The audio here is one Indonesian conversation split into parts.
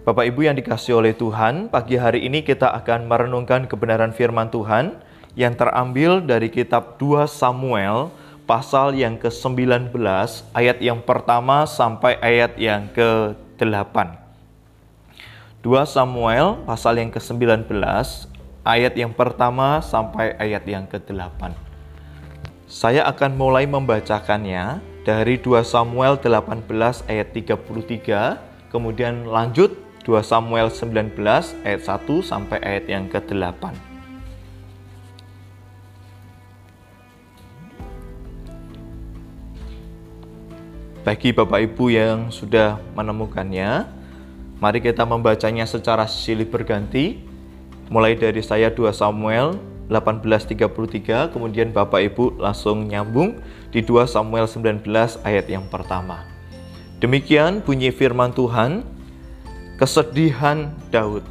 Bapak Ibu yang dikasih oleh Tuhan, pagi hari ini kita akan merenungkan kebenaran firman Tuhan yang terambil dari kitab 2 Samuel pasal yang ke-19 ayat yang pertama sampai ayat yang ke-8. 2 Samuel pasal yang ke-19 ayat yang pertama sampai ayat yang ke-8. Saya akan mulai membacakannya dari 2 Samuel 18 ayat 33, kemudian lanjut 2 Samuel 19 ayat 1 sampai ayat yang ke-8. Bagi Bapak Ibu yang sudah menemukannya, mari kita membacanya secara silih berganti. Mulai dari saya 2 Samuel 18:33, kemudian Bapak Ibu langsung nyambung di 2 Samuel 19 ayat yang pertama. Demikian bunyi firman Tuhan, kesedihan Daud.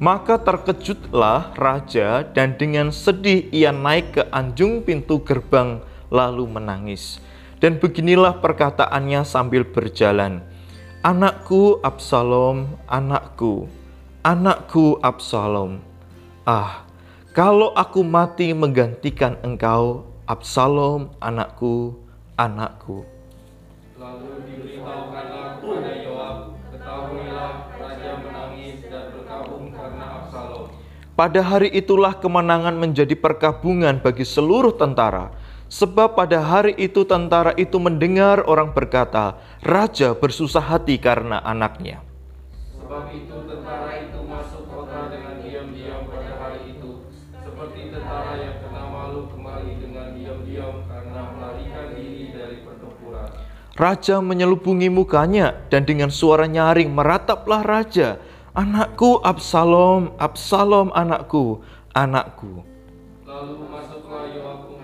Maka terkejutlah raja dan dengan sedih ia naik ke anjung pintu gerbang lalu menangis. Dan beginilah perkataannya sambil berjalan. Anakku Absalom, anakku, anakku Absalom. Ah, kalau aku mati menggantikan engkau, Absalom, anakku, anakku. Lalu diberitahukanlah kepada Yoab, ketahuilah raja menangis dan berkabung karena Absalom. Pada hari itulah kemenangan menjadi perkabungan bagi seluruh tentara. Sebab pada hari itu tentara itu mendengar orang berkata, Raja bersusah hati karena anaknya. Sebab itu Raja menyelubungi mukanya dan dengan suara nyaring merataplah raja. Anakku Absalom, Absalom anakku, anakku. Lalu masuklah Yoab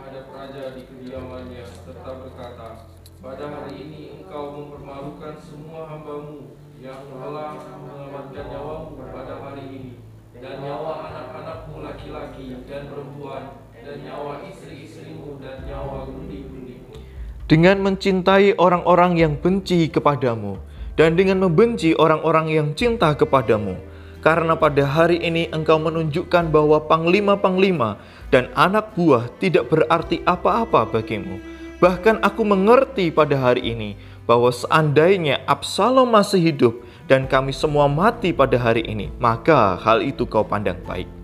Dengan mencintai orang-orang yang benci kepadamu dan dengan membenci orang-orang yang cinta kepadamu. Karena pada hari ini engkau menunjukkan bahwa panglima-panglima dan anak buah tidak berarti apa-apa bagimu. Bahkan aku mengerti pada hari ini bahwa seandainya Absalom masih hidup dan kami semua mati pada hari ini, maka hal itu kau pandang baik.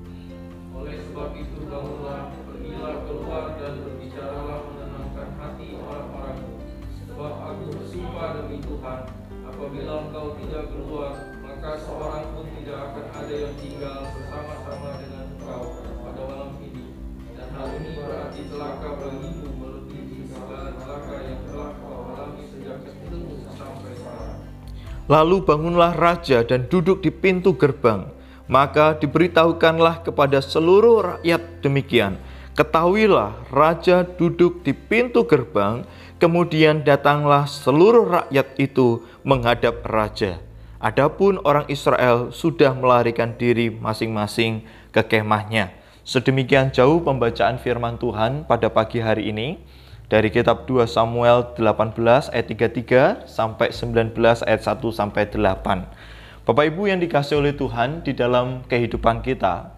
Keluar, maka seorang pun tidak akan ada yang tinggal bersama-sama dengan engkau pada malam ini. Dan hal ini berarti celaka bagimu melebihi segala celaka yang telah kau alami sejak kecilmu sampai sekarang. Lalu bangunlah raja dan duduk di pintu gerbang. Maka diberitahukanlah kepada seluruh rakyat demikian. Ketahuilah raja duduk di pintu gerbang, kemudian datanglah seluruh rakyat itu menghadap raja. Adapun orang Israel sudah melarikan diri masing-masing ke kemahnya. Sedemikian jauh pembacaan firman Tuhan pada pagi hari ini dari kitab 2 Samuel 18 ayat 33 sampai 19 ayat 1 sampai 8. Bapak Ibu yang dikasih oleh Tuhan di dalam kehidupan kita,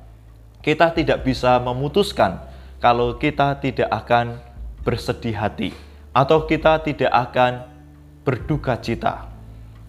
kita tidak bisa memutuskan kalau kita tidak akan bersedih hati atau kita tidak akan berduka cita.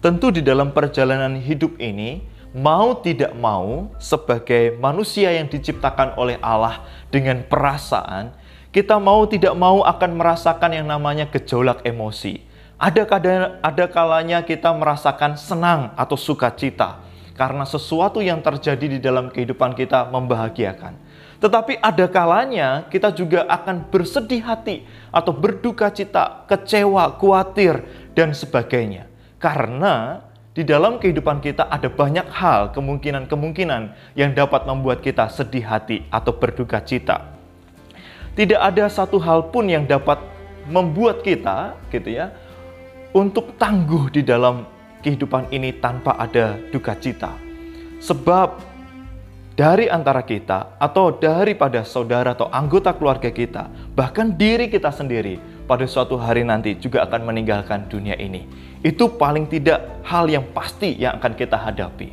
Tentu di dalam perjalanan hidup ini, mau tidak mau sebagai manusia yang diciptakan oleh Allah dengan perasaan, kita mau tidak mau akan merasakan yang namanya gejolak emosi. Ada kadang ada kalanya kita merasakan senang atau sukacita karena sesuatu yang terjadi di dalam kehidupan kita membahagiakan. Tetapi ada kalanya kita juga akan bersedih hati atau berduka cita, kecewa, khawatir dan sebagainya. Karena di dalam kehidupan kita ada banyak hal, kemungkinan-kemungkinan yang dapat membuat kita sedih hati atau berduka cita. Tidak ada satu hal pun yang dapat membuat kita gitu ya untuk tangguh di dalam kehidupan ini tanpa ada duka cita. Sebab dari antara kita atau daripada saudara atau anggota keluarga kita, bahkan diri kita sendiri pada suatu hari nanti juga akan meninggalkan dunia ini. Itu paling tidak hal yang pasti yang akan kita hadapi.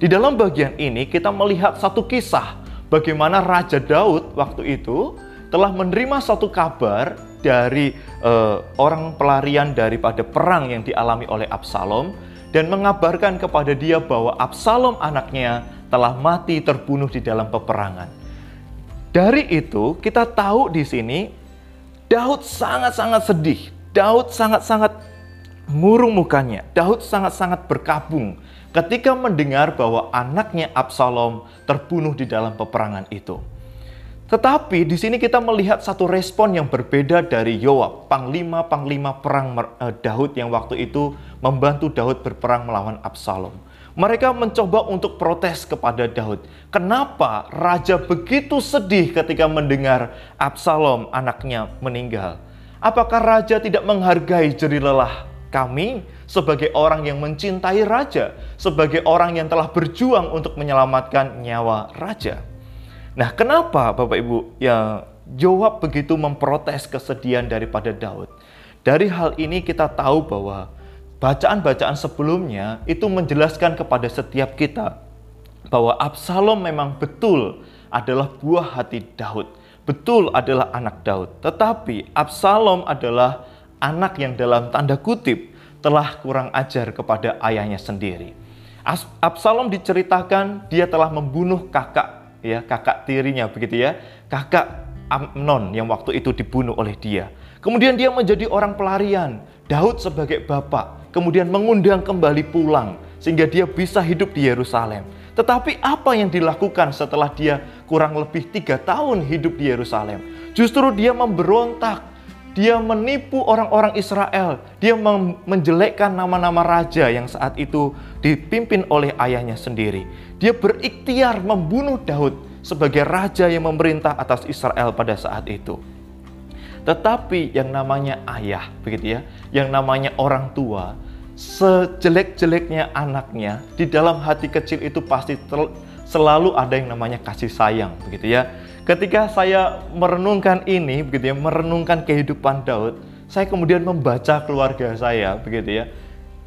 Di dalam bagian ini kita melihat satu kisah bagaimana Raja Daud waktu itu telah menerima satu kabar dari uh, orang pelarian daripada perang yang dialami oleh Absalom dan mengabarkan kepada dia bahwa Absalom anaknya telah mati terbunuh di dalam peperangan. Dari itu kita tahu di sini Daud sangat-sangat sedih. Daud sangat-sangat murung mukanya. Daud sangat-sangat berkabung ketika mendengar bahwa anaknya Absalom terbunuh di dalam peperangan itu. Tetapi di sini kita melihat satu respon yang berbeda dari Yoab, panglima-panglima perang eh, Daud yang waktu itu membantu Daud berperang melawan Absalom. Mereka mencoba untuk protes kepada Daud. Kenapa raja begitu sedih ketika mendengar Absalom anaknya meninggal? Apakah raja tidak menghargai jeri lelah kami sebagai orang yang mencintai raja, sebagai orang yang telah berjuang untuk menyelamatkan nyawa raja? Nah, kenapa Bapak Ibu ya Joab begitu memprotes kesedihan daripada Daud? Dari hal ini kita tahu bahwa bacaan-bacaan sebelumnya itu menjelaskan kepada setiap kita bahwa Absalom memang betul adalah buah hati Daud. Betul adalah anak Daud. Tetapi Absalom adalah anak yang dalam tanda kutip telah kurang ajar kepada ayahnya sendiri. Absalom diceritakan dia telah membunuh kakak ya kakak tirinya begitu ya, kakak Amnon yang waktu itu dibunuh oleh dia. Kemudian dia menjadi orang pelarian, Daud sebagai bapak, kemudian mengundang kembali pulang sehingga dia bisa hidup di Yerusalem. Tetapi apa yang dilakukan setelah dia kurang lebih tiga tahun hidup di Yerusalem? Justru dia memberontak, dia menipu orang-orang Israel, dia menjelekkan nama-nama raja yang saat itu dipimpin oleh ayahnya sendiri. Dia berikhtiar membunuh Daud sebagai raja yang memerintah atas Israel pada saat itu. Tetapi yang namanya ayah, begitu ya, yang namanya orang tua, sejelek-jeleknya anaknya, di dalam hati kecil itu pasti selalu ada yang namanya kasih sayang, begitu ya. Ketika saya merenungkan ini, begitu ya, merenungkan kehidupan Daud, saya kemudian membaca keluarga saya, begitu ya.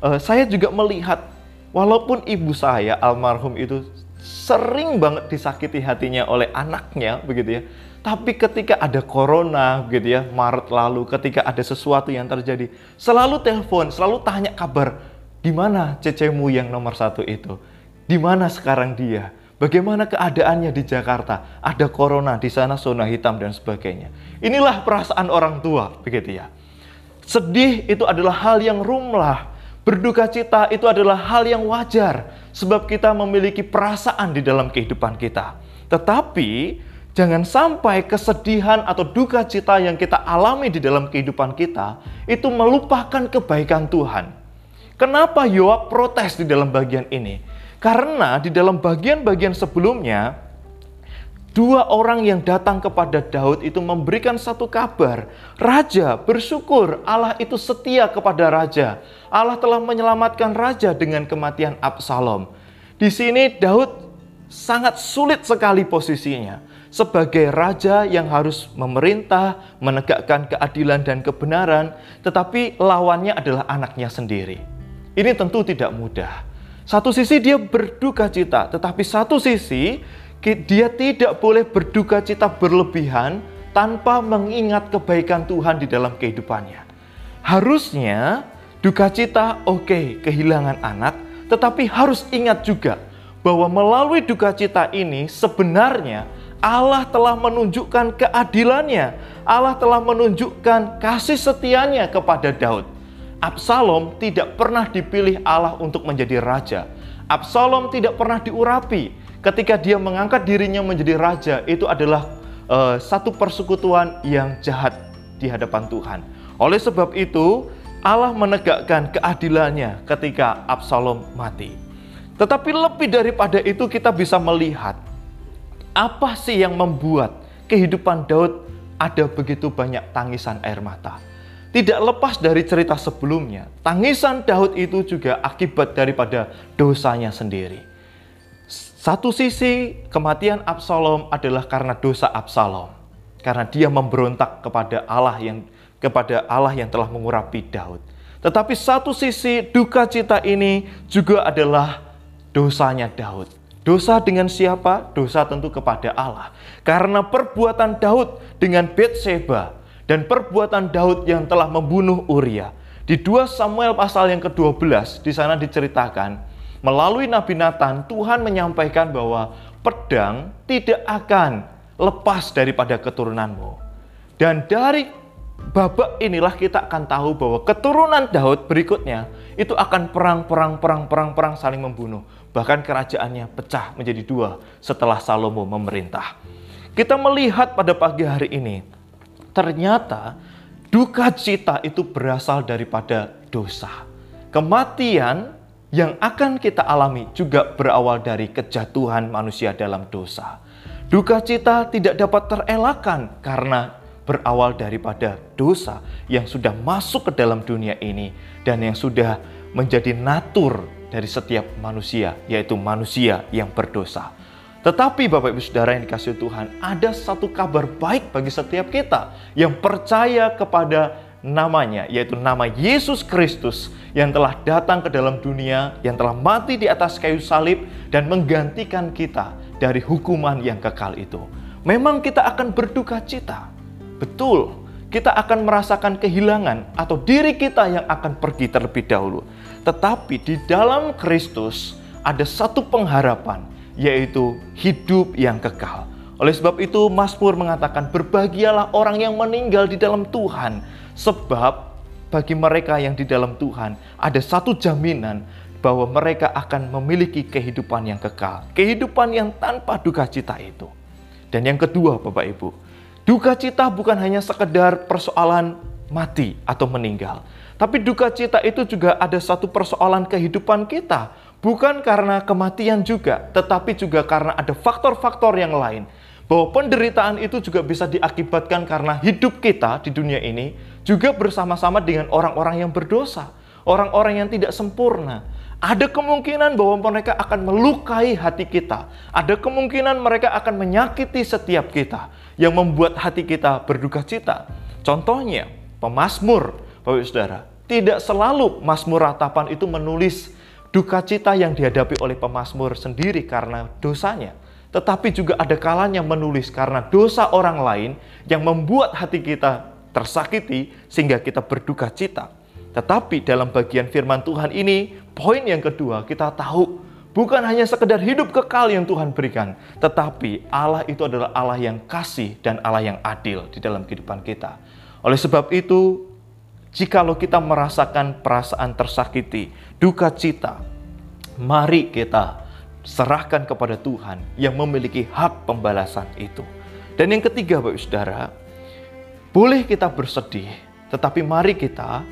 Uh, saya juga melihat Walaupun ibu saya almarhum itu sering banget disakiti hatinya oleh anaknya begitu ya. Tapi ketika ada corona begitu ya, Maret lalu ketika ada sesuatu yang terjadi, selalu telepon, selalu tanya kabar, di mana cecemu yang nomor satu itu? Di mana sekarang dia? Bagaimana keadaannya di Jakarta? Ada corona di sana, zona hitam dan sebagainya. Inilah perasaan orang tua, begitu ya. Sedih itu adalah hal yang rumlah, Berduka cita itu adalah hal yang wajar, sebab kita memiliki perasaan di dalam kehidupan kita. Tetapi jangan sampai kesedihan atau duka cita yang kita alami di dalam kehidupan kita itu melupakan kebaikan Tuhan. Kenapa Yoab protes di dalam bagian ini? Karena di dalam bagian-bagian sebelumnya Dua orang yang datang kepada Daud itu memberikan satu kabar. Raja bersyukur Allah itu setia kepada raja. Allah telah menyelamatkan raja dengan kematian Absalom. Di sini Daud sangat sulit sekali posisinya sebagai raja yang harus memerintah, menegakkan keadilan dan kebenaran, tetapi lawannya adalah anaknya sendiri. Ini tentu tidak mudah. Satu sisi dia berduka cita, tetapi satu sisi dia tidak boleh berduka cita berlebihan tanpa mengingat kebaikan Tuhan di dalam kehidupannya. Harusnya duka cita oke okay, kehilangan anak, tetapi harus ingat juga bahwa melalui duka cita ini sebenarnya Allah telah menunjukkan keadilannya. Allah telah menunjukkan kasih setianya kepada Daud. Absalom tidak pernah dipilih Allah untuk menjadi raja. Absalom tidak pernah diurapi, ketika dia mengangkat dirinya menjadi raja itu adalah uh, satu persekutuan yang jahat di hadapan Tuhan. Oleh sebab itu, Allah menegakkan keadilannya ketika Absalom mati. Tetapi lebih daripada itu kita bisa melihat apa sih yang membuat kehidupan Daud ada begitu banyak tangisan air mata. Tidak lepas dari cerita sebelumnya, tangisan Daud itu juga akibat daripada dosanya sendiri. Satu sisi kematian Absalom adalah karena dosa Absalom. Karena dia memberontak kepada Allah yang kepada Allah yang telah mengurapi Daud. Tetapi satu sisi duka cita ini juga adalah dosanya Daud. Dosa dengan siapa? Dosa tentu kepada Allah. Karena perbuatan Daud dengan Betseba dan perbuatan Daud yang telah membunuh Uria. Di 2 Samuel pasal yang ke-12 di sana diceritakan melalui Nabi Nathan Tuhan menyampaikan bahwa pedang tidak akan lepas daripada keturunanmu. Dan dari babak inilah kita akan tahu bahwa keturunan Daud berikutnya itu akan perang, perang, perang, perang, perang saling membunuh. Bahkan kerajaannya pecah menjadi dua setelah Salomo memerintah. Kita melihat pada pagi hari ini, ternyata duka cita itu berasal daripada dosa. Kematian yang akan kita alami juga berawal dari kejatuhan manusia dalam dosa. Duka cita tidak dapat terelakkan karena berawal daripada dosa yang sudah masuk ke dalam dunia ini dan yang sudah menjadi natur dari setiap manusia, yaitu manusia yang berdosa. Tetapi Bapak Ibu Saudara yang dikasih Tuhan, ada satu kabar baik bagi setiap kita yang percaya kepada namanya, yaitu nama Yesus Kristus yang telah datang ke dalam dunia, yang telah mati di atas kayu salib dan menggantikan kita dari hukuman yang kekal itu. Memang kita akan berduka cita, Betul, kita akan merasakan kehilangan atau diri kita yang akan pergi terlebih dahulu. Tetapi di dalam Kristus ada satu pengharapan, yaitu hidup yang kekal. Oleh sebab itu, Mazmur mengatakan, "Berbahagialah orang yang meninggal di dalam Tuhan, sebab bagi mereka yang di dalam Tuhan ada satu jaminan bahwa mereka akan memiliki kehidupan yang kekal, kehidupan yang tanpa duka cita itu." Dan yang kedua, Bapak Ibu, Duka cita bukan hanya sekedar persoalan mati atau meninggal, tapi duka cita itu juga ada satu persoalan kehidupan kita, bukan karena kematian juga, tetapi juga karena ada faktor-faktor yang lain. Bahwa penderitaan itu juga bisa diakibatkan karena hidup kita di dunia ini juga bersama-sama dengan orang-orang yang berdosa, orang-orang yang tidak sempurna. Ada kemungkinan bahwa mereka akan melukai hati kita. Ada kemungkinan mereka akan menyakiti setiap kita yang membuat hati kita berduka cita. Contohnya, pemazmur, Bapak Saudara. Tidak selalu Mazmur Ratapan itu menulis duka cita yang dihadapi oleh pemazmur sendiri karena dosanya. Tetapi juga ada kalanya menulis karena dosa orang lain yang membuat hati kita tersakiti sehingga kita berduka cita. Tetapi dalam bagian firman Tuhan ini, poin yang kedua kita tahu bukan hanya sekedar hidup kekal yang Tuhan berikan, tetapi Allah itu adalah Allah yang kasih dan Allah yang adil di dalam kehidupan kita. Oleh sebab itu, jikalau kita merasakan perasaan tersakiti, duka cita, mari kita serahkan kepada Tuhan yang memiliki hak pembalasan itu. Dan yang ketiga, Bapak Saudara, boleh kita bersedih, tetapi mari kita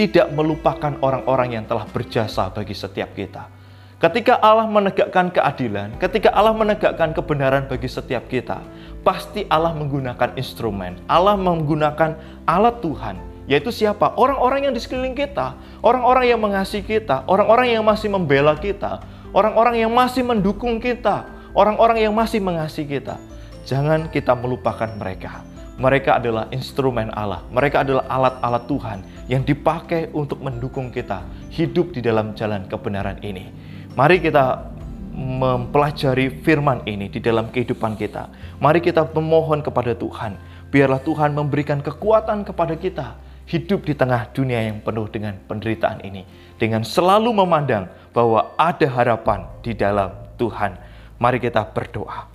tidak melupakan orang-orang yang telah berjasa bagi setiap kita. Ketika Allah menegakkan keadilan, ketika Allah menegakkan kebenaran bagi setiap kita, pasti Allah menggunakan instrumen, Allah menggunakan alat Tuhan, yaitu siapa? Orang-orang yang di sekeliling kita, orang-orang yang mengasihi kita, orang-orang yang masih membela kita, orang-orang yang masih mendukung kita, orang-orang yang masih mengasihi kita. Jangan kita melupakan mereka. Mereka adalah instrumen Allah, mereka adalah alat-alat Tuhan yang dipakai untuk mendukung kita hidup di dalam jalan kebenaran ini. Mari kita mempelajari firman ini di dalam kehidupan kita. Mari kita memohon kepada Tuhan, biarlah Tuhan memberikan kekuatan kepada kita hidup di tengah dunia yang penuh dengan penderitaan ini, dengan selalu memandang bahwa ada harapan di dalam Tuhan. Mari kita berdoa.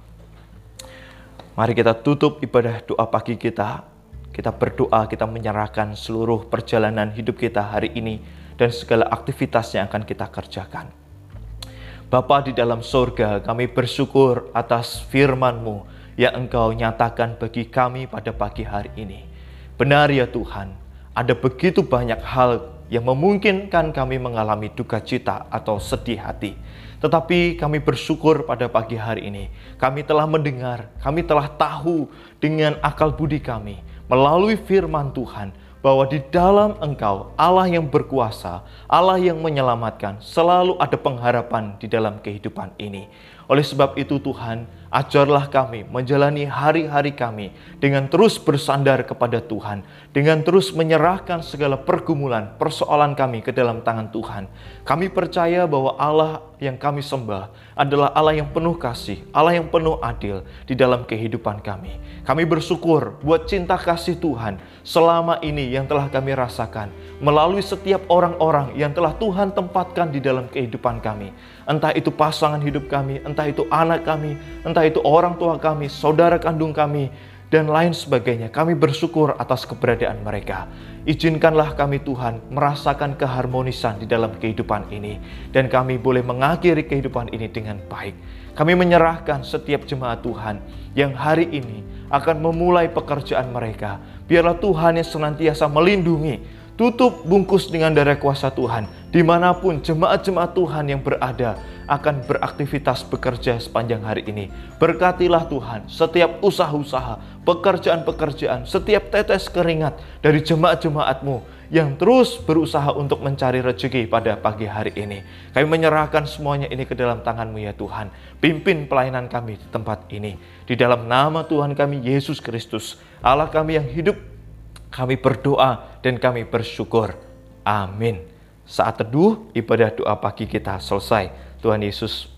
Mari kita tutup ibadah doa pagi kita kita berdoa, kita menyerahkan seluruh perjalanan hidup kita hari ini dan segala aktivitas yang akan kita kerjakan. Bapa di dalam sorga, kami bersyukur atas firman-Mu yang Engkau nyatakan bagi kami pada pagi hari ini. Benar ya Tuhan, ada begitu banyak hal yang memungkinkan kami mengalami duka cita atau sedih hati. Tetapi kami bersyukur pada pagi hari ini, kami telah mendengar, kami telah tahu dengan akal budi kami melalui firman Tuhan bahwa di dalam Engkau, Allah yang berkuasa, Allah yang menyelamatkan, selalu ada pengharapan di dalam kehidupan ini. Oleh sebab itu Tuhan, ajarlah kami menjalani hari-hari kami dengan terus bersandar kepada Tuhan, dengan terus menyerahkan segala pergumulan, persoalan kami ke dalam tangan Tuhan. Kami percaya bahwa Allah yang kami sembah adalah Allah yang penuh kasih, Allah yang penuh adil di dalam kehidupan kami. Kami bersyukur buat cinta kasih Tuhan selama ini yang telah kami rasakan melalui setiap orang-orang yang telah Tuhan tempatkan di dalam kehidupan kami. Entah itu pasangan hidup kami, entah itu anak kami, entah itu orang tua kami, saudara kandung kami, dan lain sebagainya. Kami bersyukur atas keberadaan mereka. Izinkanlah kami Tuhan merasakan keharmonisan di dalam kehidupan ini. Dan kami boleh mengakhiri kehidupan ini dengan baik. Kami menyerahkan setiap jemaat Tuhan yang hari ini akan memulai pekerjaan mereka. Biarlah Tuhan yang senantiasa melindungi, tutup bungkus dengan darah kuasa Tuhan di mana pun jemaat-jemaat Tuhan yang berada akan beraktivitas bekerja sepanjang hari ini. Berkatilah Tuhan setiap usaha-usaha, pekerjaan-pekerjaan, setiap tetes keringat dari jemaat-jemaatmu yang terus berusaha untuk mencari rezeki pada pagi hari ini. Kami menyerahkan semuanya ini ke dalam tanganmu ya Tuhan. Pimpin pelayanan kami di tempat ini. Di dalam nama Tuhan kami Yesus Kristus, Allah kami yang hidup, kami berdoa dan kami bersyukur. Amin. Saat teduh, ibadah doa pagi kita selesai. Tuhan Yesus